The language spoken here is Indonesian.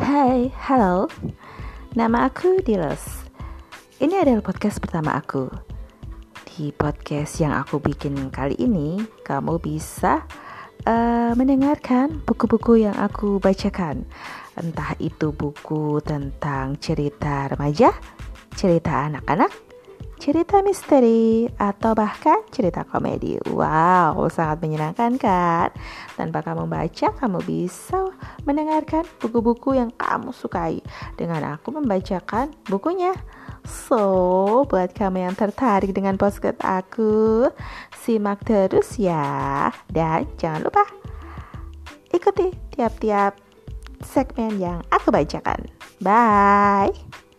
Hai, halo. Nama aku Dilos. Ini adalah podcast pertama aku. Di podcast yang aku bikin kali ini, kamu bisa uh, mendengarkan buku-buku yang aku bacakan. Entah itu buku tentang cerita remaja, cerita anak-anak, cerita misteri, atau bahkan cerita komedi. Wow, sangat menyenangkan kan? Tanpa kamu baca, kamu bisa mendengarkan buku-buku yang kamu sukai dengan aku membacakan bukunya. So, buat kamu yang tertarik dengan podcast aku, simak terus ya. Dan jangan lupa ikuti tiap-tiap segmen yang aku bacakan. Bye.